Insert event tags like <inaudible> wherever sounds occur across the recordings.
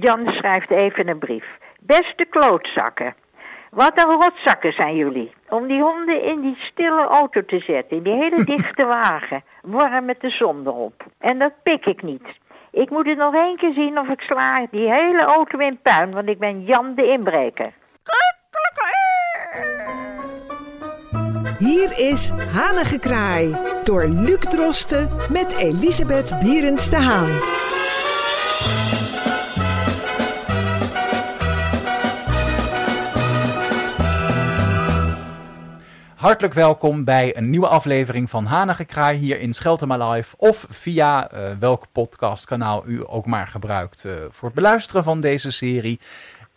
Jan schrijft even een brief. Beste klootzakken. Wat een rotzakken zijn jullie. Om die honden in die stille auto te zetten. In die hele <laughs> dichte wagen. Warm met de zon erop. En dat pik ik niet. Ik moet het nog één keer zien of ik sla die hele auto in puin. Want ik ben Jan de inbreker. Hier is Hanengekraai door Luc Drosten met Elisabeth Bierens de Haan. Hartelijk welkom bij een nieuwe aflevering van Hanengekraai hier in Scheltema Live. Of via uh, welk podcastkanaal u ook maar gebruikt uh, voor het beluisteren van deze serie.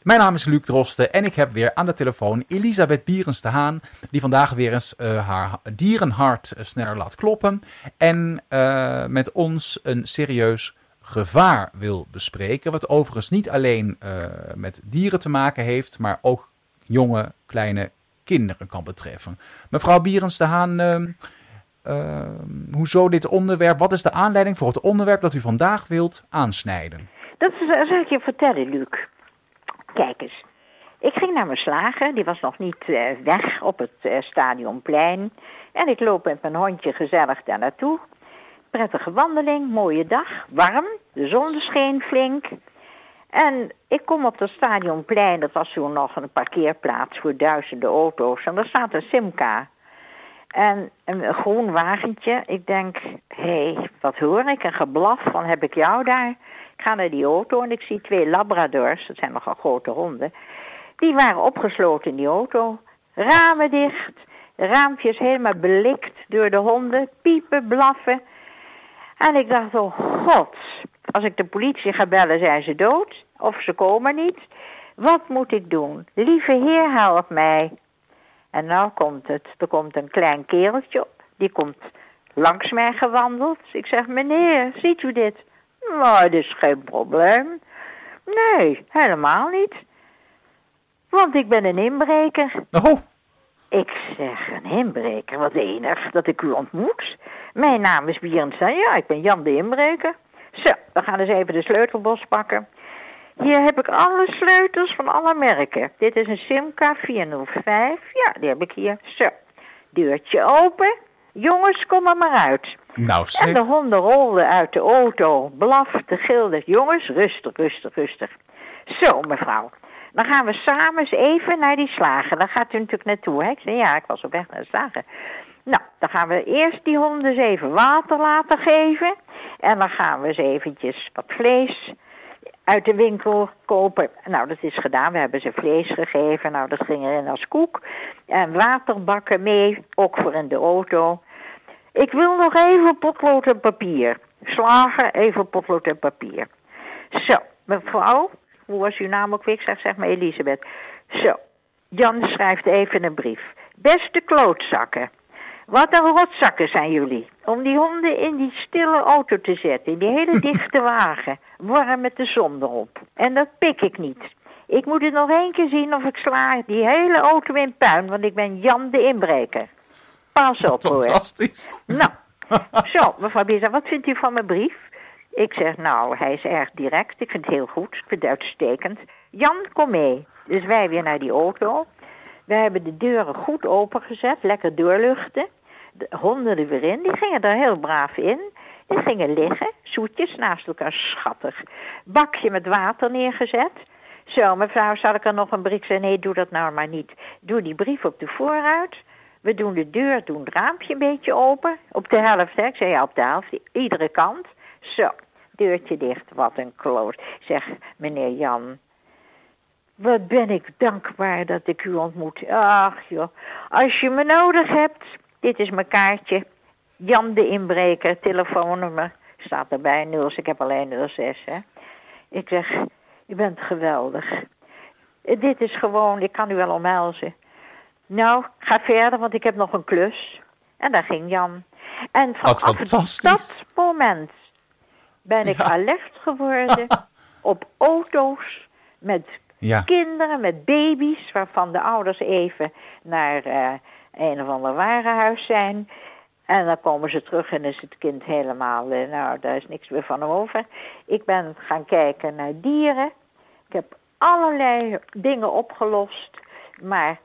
Mijn naam is Luc Drosten en ik heb weer aan de telefoon Elisabeth Bierens de Haan. Die vandaag weer eens uh, haar dierenhart sneller laat kloppen. En met ons een serieus gevaar wil bespreken. Wat overigens niet alleen met dieren te maken heeft, maar ook jonge kleine kinderen kan betreffen. Mevrouw Bierens de Haan, uh, uh, hoezo dit onderwerp? Wat is de aanleiding voor het onderwerp dat u vandaag wilt aansnijden? Dat zal ik je vertellen, Luc. Kijk eens. Ik ging naar mijn slager, die was nog niet uh, weg op het uh, stadionplein. En ik loop met mijn hondje gezellig daar naartoe. Prettige wandeling, mooie dag, warm, de zon scheen flink. En ik kom op het stadionplein, dat was toen nog een parkeerplaats voor duizenden auto's. En daar staat een Simca. En een groen wagentje. Ik denk, hé, hey, wat hoor ik? Een geblaf van heb ik jou daar? Ik ga naar die auto en ik zie twee labradors, dat zijn nogal grote honden. Die waren opgesloten in die auto. Ramen dicht, raampjes helemaal belikt door de honden. Piepen, blaffen. En ik dacht, oh god, als ik de politie ga bellen zijn ze dood of ze komen niet. Wat moet ik doen? Lieve Heer, help mij. En nou komt het. Er komt een klein kereltje op. Die komt langs mij gewandeld. Ik zeg, meneer, ziet u dit? Nou, dat is geen probleem. Nee, helemaal niet. Want ik ben een inbreker. Oh. Ik zeg, een inbreker? Wat enig dat ik u ontmoet. Mijn naam is Bierenstein. Ja, ik ben Jan de inbreker. Zo, we gaan eens even de sleutelbos pakken. Hier heb ik alle sleutels van alle merken. Dit is een Simca 405. Ja, die heb ik hier. Zo, deurtje open. Jongens, kom er maar uit. Nou, zeg. En de honden rolden uit de auto, blaften, gilden. Jongens, rustig, rustig, rustig. Zo, mevrouw. Dan gaan we samen eens even naar die slager. Daar gaat u natuurlijk naartoe, hè? Ik zei, ja, ik was op weg naar de slager. Nou, dan gaan we eerst die honden eens even water laten geven. En dan gaan we eens eventjes wat vlees uit de winkel kopen. Nou, dat is gedaan. We hebben ze vlees gegeven. Nou, dat ging erin als koek. En waterbakken mee, ook voor in de auto. Ik wil nog even potlood en papier. Slagen, even potlood en papier. Zo, mevrouw, hoe was uw naam ook weer? Ik zeg, zeg maar Elisabeth. Zo, Jan schrijft even een brief. Beste klootzakken. Wat een rotzakken zijn jullie. Om die honden in die stille auto te zetten. In die hele <laughs> dichte wagen. Warm met de zon erop. En dat pik ik niet. Ik moet het nog één keer zien of ik sla die hele auto in puin. Want ik ben Jan de inbreker. Pas op hoor. Fantastisch. Nou, <laughs> zo mevrouw Biza, wat vindt u van mijn brief? Ik zeg, nou, hij is erg direct. Ik vind het heel goed. Ik vind het uitstekend. Jan, kom mee. Dus wij weer naar die auto. We hebben de deuren goed opengezet, lekker doorluchten. De honden er weer in, die gingen er heel braaf in. Die gingen liggen, zoetjes naast elkaar, schattig. Bakje met water neergezet. Zo, mevrouw, zal ik er nog een brief zeggen? Nee, doe dat nou maar niet. Doe die brief op de vooruit. We doen de deur, doen het raampje een beetje open. Op de helft, hè? Ik zei ja, op de helft, iedere kant. Zo, deurtje dicht, wat een kloot. Zeg, meneer Jan, wat ben ik dankbaar dat ik u ontmoet. Ach joh, als je me nodig hebt, dit is mijn kaartje. Jan de inbreker, telefoonnummer, staat erbij, 0, ik heb alleen 06 hè. Ik zeg, u bent geweldig. Dit is gewoon, ik kan u wel omhelzen. Nou, ga verder, want ik heb nog een klus. En daar ging Jan. En vanaf dat moment ben ik ja. alert geworden <laughs> op auto's met ja. kinderen, met baby's, waarvan de ouders even naar uh, een of ander warenhuis zijn. En dan komen ze terug en is het kind helemaal, uh, nou, daar is niks meer van hem over. Ik ben gaan kijken naar dieren. Ik heb allerlei dingen opgelost, maar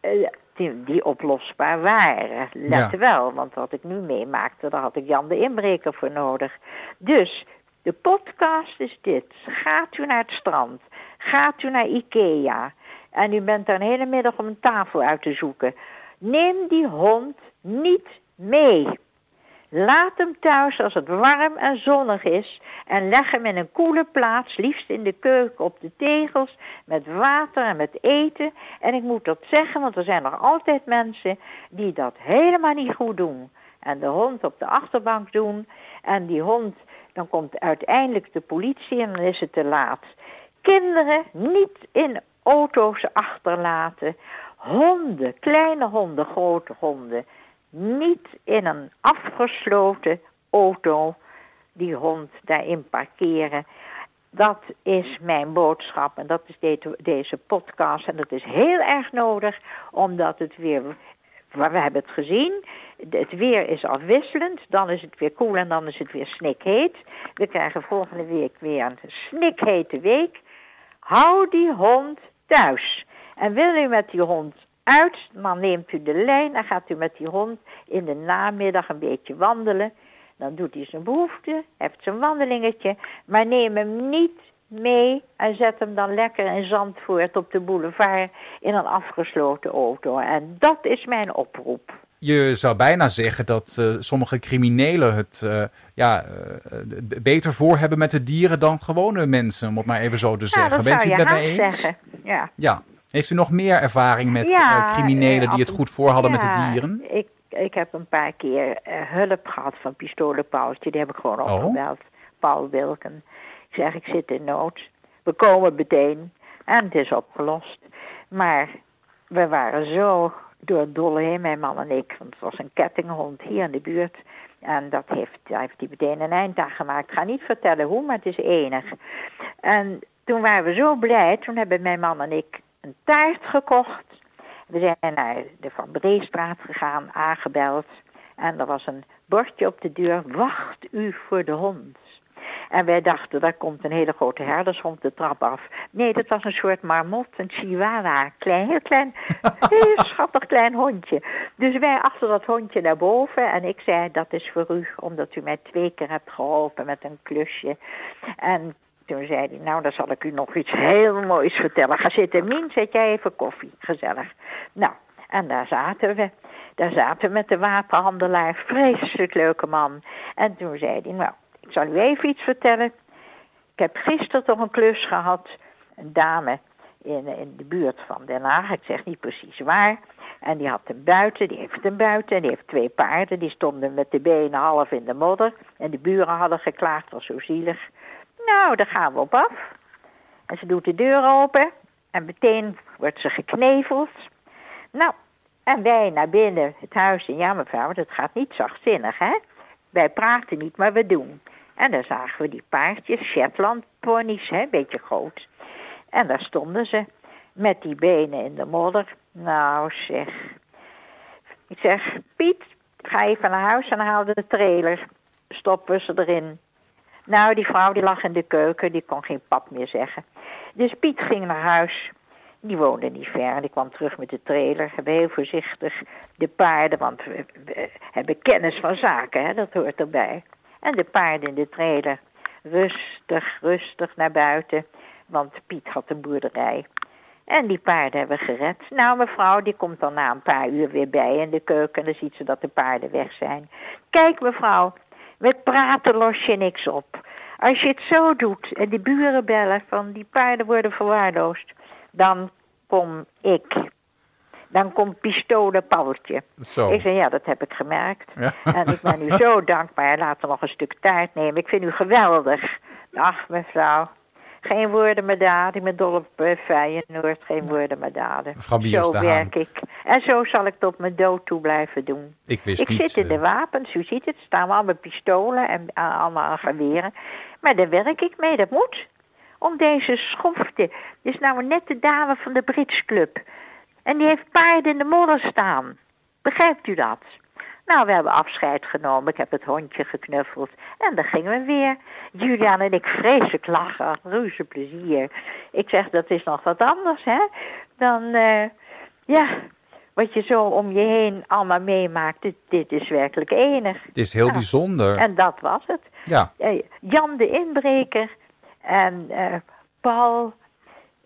eh, die, die oplosbaar waren. Let Ja. wel, want wat ik nu meemaakte, daar had ik Jan de Inbreker voor nodig. Dus, de podcast is dit. Gaat u naar het strand. Gaat u naar Ikea. En u bent daar een hele middag om een tafel uit te zoeken. Neem die hond niet mee. Laat hem thuis als het warm en zonnig is en leg hem in een koele plaats, liefst in de keuken op de tegels, met water en met eten. En ik moet dat zeggen, want er zijn nog altijd mensen die dat helemaal niet goed doen. En de hond op de achterbank doen. En die hond, dan komt uiteindelijk de politie en dan is het te laat. Kinderen niet in auto's achterlaten. Honden, kleine honden, grote honden niet in een afgesloten auto die hond daarin parkeren. Dat is mijn boodschap en dat is de- deze podcast. En dat is heel erg nodig, omdat het weer, we hebben het gezien, het weer is afwisselend. Dan is het weer koel en dan is het weer snikheet. We krijgen volgende week weer een snikhete week. Hou die hond thuis. En wil u met die hond uit, dan neemt u de lijn en gaat u met die hond in de namiddag een beetje wandelen. Dan doet hij zijn behoefte, heeft zijn wandelingetje, maar neem hem niet mee en zet hem dan lekker in Zandvoort op de boulevard in een afgesloten auto. En dat is mijn oproep. Je zou bijna zeggen dat eh, sommige criminelen het eh, ja, eh, beter voor hebben met de dieren dan gewone mensen, om het maar even zo te Ja, zeggen. dat Bent u je het haast eens? zeggen. Ja. Ja. Heeft u nog meer ervaring met Ja, criminelen die het goed voor hadden met de Ja, dieren? Ik, ik heb een paar keer hulp gehad van Pistolenpaultje. Die heb ik gewoon Oh. opgebeld. Paul Wilken. Ik zeg, ik zit in nood. We komen meteen. En het is opgelost. Maar we waren zo door dolle heen, mijn man en ik. Want het was een kettinghond hier in de buurt. En dat heeft, daar heeft hij meteen een eind aan gemaakt. Ik ga niet vertellen hoe, maar het is enig. En toen waren we zo blij. Toen hebben mijn man en ik een taart gekocht. We zijn naar de Van Breestraat gegaan, aangebeld. En er was een bordje op de deur, wacht u voor de hond. En wij dachten, daar komt een hele grote herdershond de trap af. Nee, dat was een soort marmot, een chihuahua. Klein, heel klein, <laughs> heel schattig klein hondje. Dus wij achter dat hondje naar boven. En ik zei, dat is voor u, omdat u mij twee keer hebt geholpen met een klusje. En toen zei hij, nou, dan zal ik u nog iets heel moois vertellen. Ga zitten, Mien, zet jij even koffie, gezellig. Nou, en daar zaten we. Daar zaten we met de wapenhandelaar, vreselijk leuke man. En toen zei hij, nou, ik zal u even iets vertellen. Ik heb gisteren toch een klus gehad. Een dame in, in de buurt van Den Haag, ik zeg niet precies waar. En die had een buiten, die heeft een buiten. En die heeft twee paarden, die stonden met de benen half in de modder. En de buren hadden geklaagd, was zo zielig. Nou, daar gaan we op af. En ze doet de deur open. En meteen wordt ze gekneveld. Nou, en wij naar binnen het huis. En ja, mevrouw, dat gaat niet zachtzinnig, hè? Wij praten niet, maar we doen. En dan zagen we die paardjes, Shetland ponies, hè, een beetje groot. En daar stonden ze met die benen in de modder. Nou zeg. Ik zeg, Piet, ga even naar huis en haal de trailer. Stoppen ze erin. Nou, die vrouw die lag in de keuken, die kon geen pap meer zeggen. Dus Piet ging naar huis. Die woonde niet ver die kwam terug met de trailer. Hebben heel voorzichtig de paarden, want we, we hebben kennis van zaken, hè, dat hoort erbij. En de paarden in de trailer. Rustig, rustig naar buiten, want Piet had een boerderij. En die paarden hebben gered. Nou, mevrouw, die komt dan na een paar uur weer bij in de keuken. En dan ziet ze dat de paarden weg zijn. Kijk, mevrouw, met praten los je niks op. Als je het zo doet en de buren bellen van die paarden worden verwaarloosd, dan kom ik. Dan komt pistolen Paultje. Zo. Ik zei, ja, dat heb ik gemerkt. Ja. En ik ben u zo <laughs> dankbaar. Laat er nog een stuk taart nemen. Ik vind u geweldig. Ach, mevrouw. Geen woorden maar daden. Ik ben dol op uh, Feyenoord. Geen woorden maar daden. Zo werk ik. En zo zal ik tot mijn dood toe blijven doen. Ik wist Ik niet. zit in de eh, wapens, u ziet het, staan allemaal pistolen en uh, allemaal geweren. Maar daar werk ik mee, dat moet. Om deze schofte. Dit is nou net de dame van de Brits Club. En die heeft paarden in de modder staan. Begrijpt u dat? Nou, we hebben afscheid genomen. Ik heb het hondje geknuffeld. En dan gingen we weer. Julian en ik vreselijk lachen. Reuze plezier. Ik zeg, dat is nog wat anders, hè? Dan, eh, ja, wat je zo om je heen allemaal meemaakt. Dit, dit is werkelijk enig. Het is heel bijzonder. En dat was het. Ja, Eh, Jan de inbreker en eh, Paul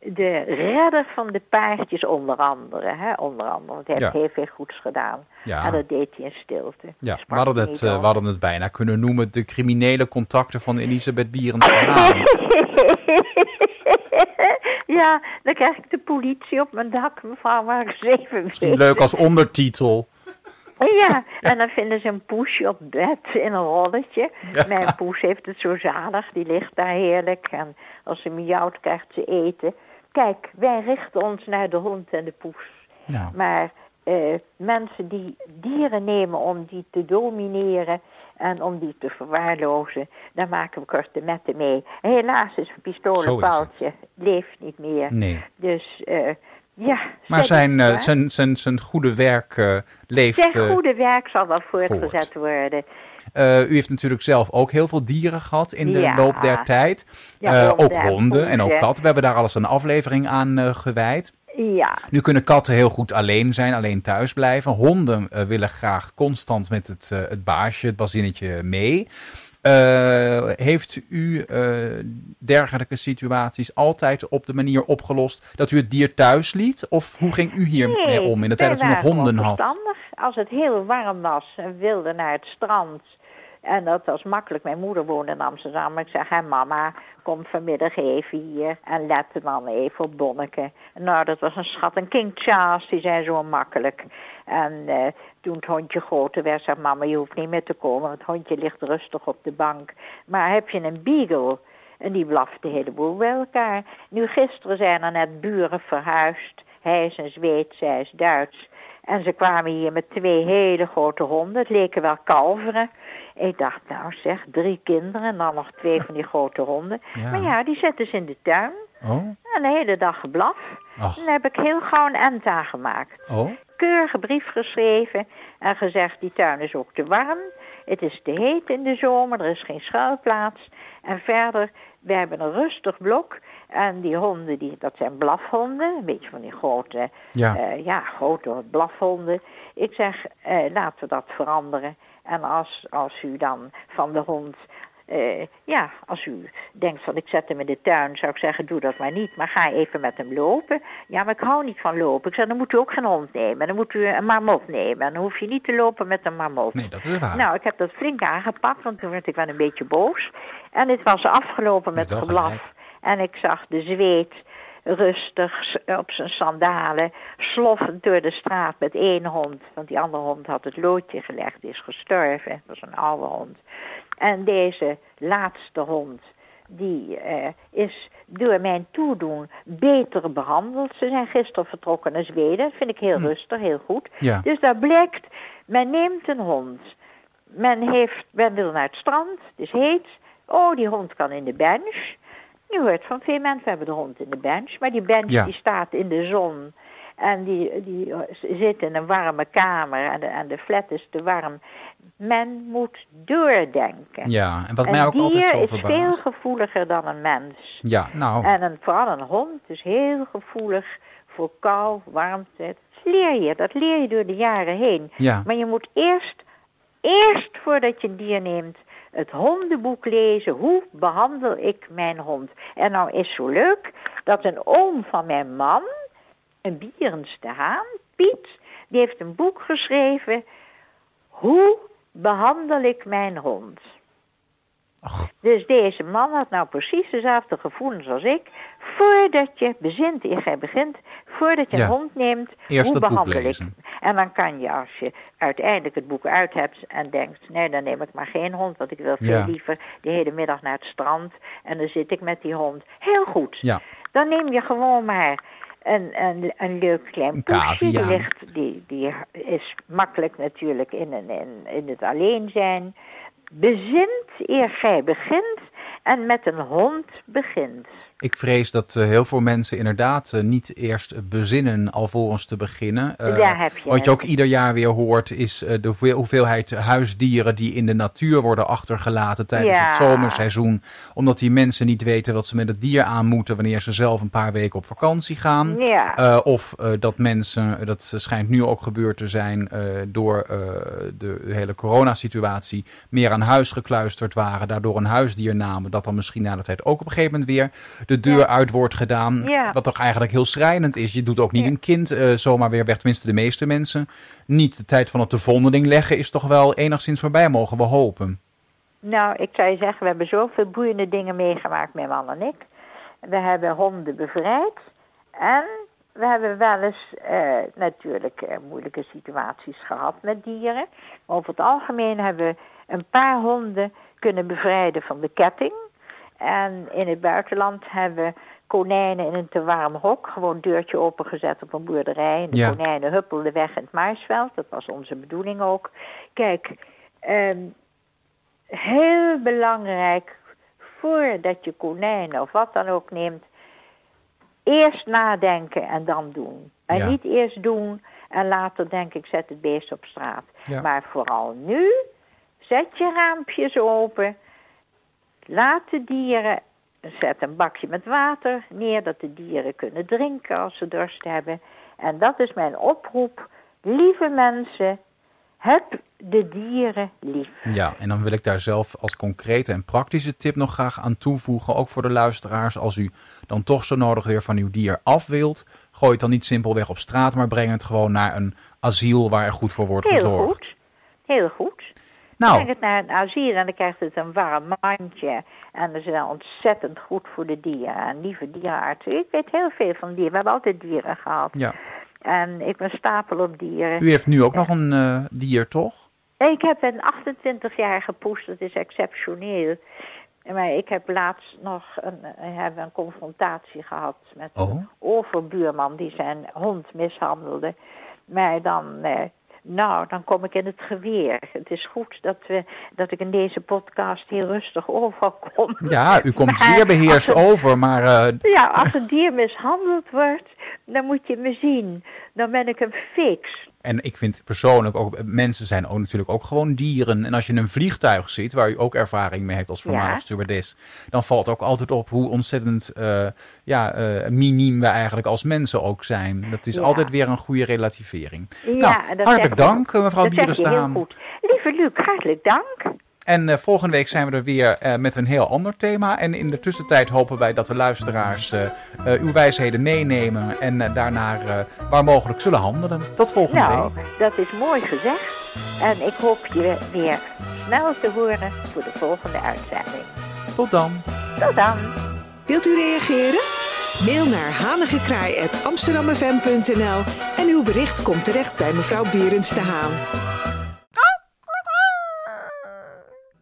de redder van de paardjes onder andere. Hè? Onder andere, want hij heeft heel veel goeds gedaan. Ja. En dat deed hij in stilte. ja. We, hadden het, eh, we hadden het bijna kunnen noemen de criminele contacten van Elisabeth Haan. <laughs> ja, dan krijg ik de politie op mijn dak, mevrouw, waar ik zeven leuk als ondertitel. Ja, en dan vinden ze een poesje op bed in een rolletje. Mijn poes heeft het zo zalig, die ligt daar heerlijk. En als ze miauwt, krijgt ze eten. Kijk, wij richten ons naar de hond en de poes. Ja. Maar eh, mensen die dieren nemen om die te domineren en om die te verwaarlozen, daar maken we korte metten mee. En helaas is een pistolenpaaltje, leeft niet meer. Nee. Dus eh, ja. Maar zijn, het eh, zijn, zijn, zijn goede werk leeft... Zijn goede werk zal wel voortgezet worden. Eh, u heeft natuurlijk zelf ook heel veel dieren gehad in de Ja. loop der tijd. Ja, Eh, honden ook en honden en ook katten. We hebben daar alles een aflevering aan eh, gewijd. Ja, Nu kunnen katten heel goed alleen zijn, alleen thuis blijven. Honden willen graag constant met het, het baasje, het bazinnetje mee. Heeft u dergelijke situaties altijd op de manier opgelost dat u het dier thuis liet? Of hoe ging u hiermee nee, om in de tijd dat u nog honden had? Als het heel warm was en wilde naar het strand. En dat was makkelijk. Mijn moeder woonde in Amsterdam. Ik zeg, hé mama, kom vanmiddag even hier. En let dan even op Bonneke. Nou, dat was een schat. En King Charles, die zijn zo makkelijk. En eh, toen het hondje groter werd, zei mama, je hoeft niet meer te komen. Het hondje ligt rustig op de bank. Maar heb je een beagle... En die blaft de hele boel bij elkaar. Nu gisteren zijn er net buren verhuisd. Hij is een Zweed, zij is Duits. En ze kwamen hier met twee hele grote honden. Het leken wel kalveren. Ik dacht, nou zeg, drie kinderen en dan nog twee van die grote honden. Ja. Maar ja, die zetten ze in de tuin. Oh, En de hele dag geblaf. Ach. En daar heb ik heel gauw een end aan gemaakt. oh, Keurige brief geschreven en gezegd, die tuin is ook te warm. Het is te heet in de zomer, er is geen schuilplaats. En verder, we hebben een rustig blok. En die honden, die, dat zijn blafhonden, een beetje van die grote, Ja. eh, ja, grote blafhonden. Ik zeg, eh, laten we dat veranderen. En als, als u dan van de hond, eh, ja, als u denkt van ik zet hem in de tuin, zou ik zeggen, doe dat maar niet. Maar ga even met hem lopen. Ja, maar ik hou niet van lopen. Ik zeg, dan moet u ook geen hond nemen. Dan moet u een marmot nemen. En dan hoef je niet te lopen met een marmot. nee, dat is waar. Nou, ik heb dat flink aangepakt, want toen werd ik wel een beetje boos. En het was afgelopen met geblaf. En ik zag de zweet rustig op zijn sandalen, sloffend door de straat met één hond. Want die andere hond had het loodje gelegd, die is gestorven. Dat was een oude hond. En deze laatste hond, die eh, is door mijn toedoen beter behandeld. Ze zijn gisteren vertrokken naar Zweden. Dat vind ik heel rustig, heel goed. Ja. Dus daar blijkt, men neemt een hond. Men, heeft, men wil naar het strand, het is heet. Oh, die hond kan in de bench. Je hoort van veel mensen, we hebben de hond in de bench. Maar die bench Ja. die staat in de zon. En die, die zit in een warme kamer. En de, en de flat is te warm. Men moet doordenken. Ja, en wat een mij ook dier altijd zo is veel verbaast. gevoeliger dan een mens. Ja, nou, En een, vooral een hond is heel gevoelig voor kou, warmte. Dat leer je, dat leer je door de jaren heen. ja. Maar je moet eerst, eerst voordat je een dier neemt, het hondenboek lezen. Hoe behandel ik mijn hond? En nou is zo leuk dat een oom van mijn man, een Bierens de Haan, Piet, die heeft een boek geschreven. Hoe behandel ik mijn hond? Ach. Dus deze man had nou precies dezelfde gevoelens als ik. Voordat je bezint, eer jij begint, voordat je Ja. een hond neemt, Eerst hoe behandel ik? En dan kan je, als je uiteindelijk het boek uit hebt en denkt, nee, dan neem ik maar geen hond, want ik wil veel Ja. liever de hele middag naar het strand en dan zit ik met die hond. Heel goed. Ja. Dan neem je gewoon maar een, een, een leuk klein poesje. Die, ligt, die, die is makkelijk natuurlijk in, een, in, in het alleen zijn. Bezint eer gij begint en met een hond begint. Ik vrees dat uh, heel veel mensen inderdaad uh, niet eerst bezinnen alvorens te beginnen. Uh, Daar heb je wat je ook ieder jaar weer hoort is de hoeveelheid huisdieren die in de natuur worden achtergelaten tijdens Ja. het zomerseizoen. Omdat die mensen niet weten wat ze met het dier aan moeten wanneer ze zelf een paar weken op vakantie gaan. Ja. Of dat mensen, dat schijnt nu ook gebeurd te zijn door de hele coronasituatie, meer aan huis gekluisterd waren, daardoor een huisdier namen, dat dan misschien na de tijd ook op een gegeven moment weer de deur Ja. uit wordt gedaan. Ja. Wat toch eigenlijk heel schrijnend is. Je doet ook niet Ja. een kind zomaar weer weg, tenminste de meeste mensen. Niet de tijd van het te vondeling leggen is toch wel enigszins voorbij, mogen we hopen. Nou, ik zou je zeggen, we hebben zoveel boeiende dingen meegemaakt, mijn man en ik. We hebben honden bevrijd. En we hebben wel eens eh, natuurlijk eh, moeilijke situaties gehad met dieren. Maar over het algemeen hebben we een paar honden kunnen bevrijden van de ketting. En in het buitenland hebben we konijnen in een te warm hok. Gewoon deurtje opengezet op een boerderij. En de Ja. konijnen huppelden weg in het maisveld. Dat was onze bedoeling ook. Kijk, ehm, heel belangrijk voordat je konijnen of wat dan ook neemt, eerst nadenken en dan doen. En Ja. niet eerst doen en later denk ik zet het beest op straat. Ja. Maar vooral nu, zet je raampjes open, laat de dieren, zet een bakje met water neer dat de dieren kunnen drinken als ze dorst hebben. En dat is mijn oproep, lieve mensen, heb de dieren lief. Ja, en dan wil ik daar zelf als concrete en praktische tip nog graag aan toevoegen. Ook voor de luisteraars, als u dan toch zo nodig weer van uw dier af wilt, gooi het dan niet simpelweg op straat, maar breng het gewoon naar een asiel waar er goed voor wordt Heel gezorgd. goed, heel goed. Nou, Breng het naar een asiel en dan krijgt het een warm mandje. En dat is wel ontzettend goed voor de dieren. En lieve dierenartsen, ik weet heel veel van dieren. We hebben altijd dieren gehad. ja. En ik ben stapel op dieren. U heeft nu ook nog een eh, dier, toch? Ik heb een 28-jarige poes, dat is exceptioneel. Maar ik heb laatst nog een, hebben een confrontatie gehad met Oh. een overbuurman die zijn hond mishandelde. Maar dan, eh, nou, dan kom ik in het geweer. Het is goed dat, we, dat ik in deze podcast heel rustig overkom. Ja, u komt Maar zeer beheerst het- over, maar eh, Ja, als een dier mishandeld wordt, dan moet je me zien. Dan ben ik een fix. En ik vind persoonlijk ook, mensen zijn ook natuurlijk ook gewoon dieren. En als je een vliegtuig zit, waar u ook ervaring mee hebt als voormalig Ja. stewardess, dan valt ook altijd op hoe ontzettend eh, ja, eh, miniem we eigenlijk als mensen ook zijn. Dat is Ja. altijd weer een goede relativering. Ja, nou, hartelijk dank, eh, mevrouw Bierenstaan. goed. Lieve Luc, hartelijk dank. En eh, volgende week zijn we er weer eh, met een heel ander thema. En in de tussentijd hopen wij dat de luisteraars eh, uw wijsheden meenemen en daarna eh, waar mogelijk zullen handelen. Tot volgende Nou, week. dat is mooi gezegd. En ik hoop je weer snel te horen voor de volgende uitzending. Tot dan. Tot dan. Wilt u reageren? Mail naar hanigekraai.amsterdammefm.nl en uw bericht komt terecht bij mevrouw Berends de Haan.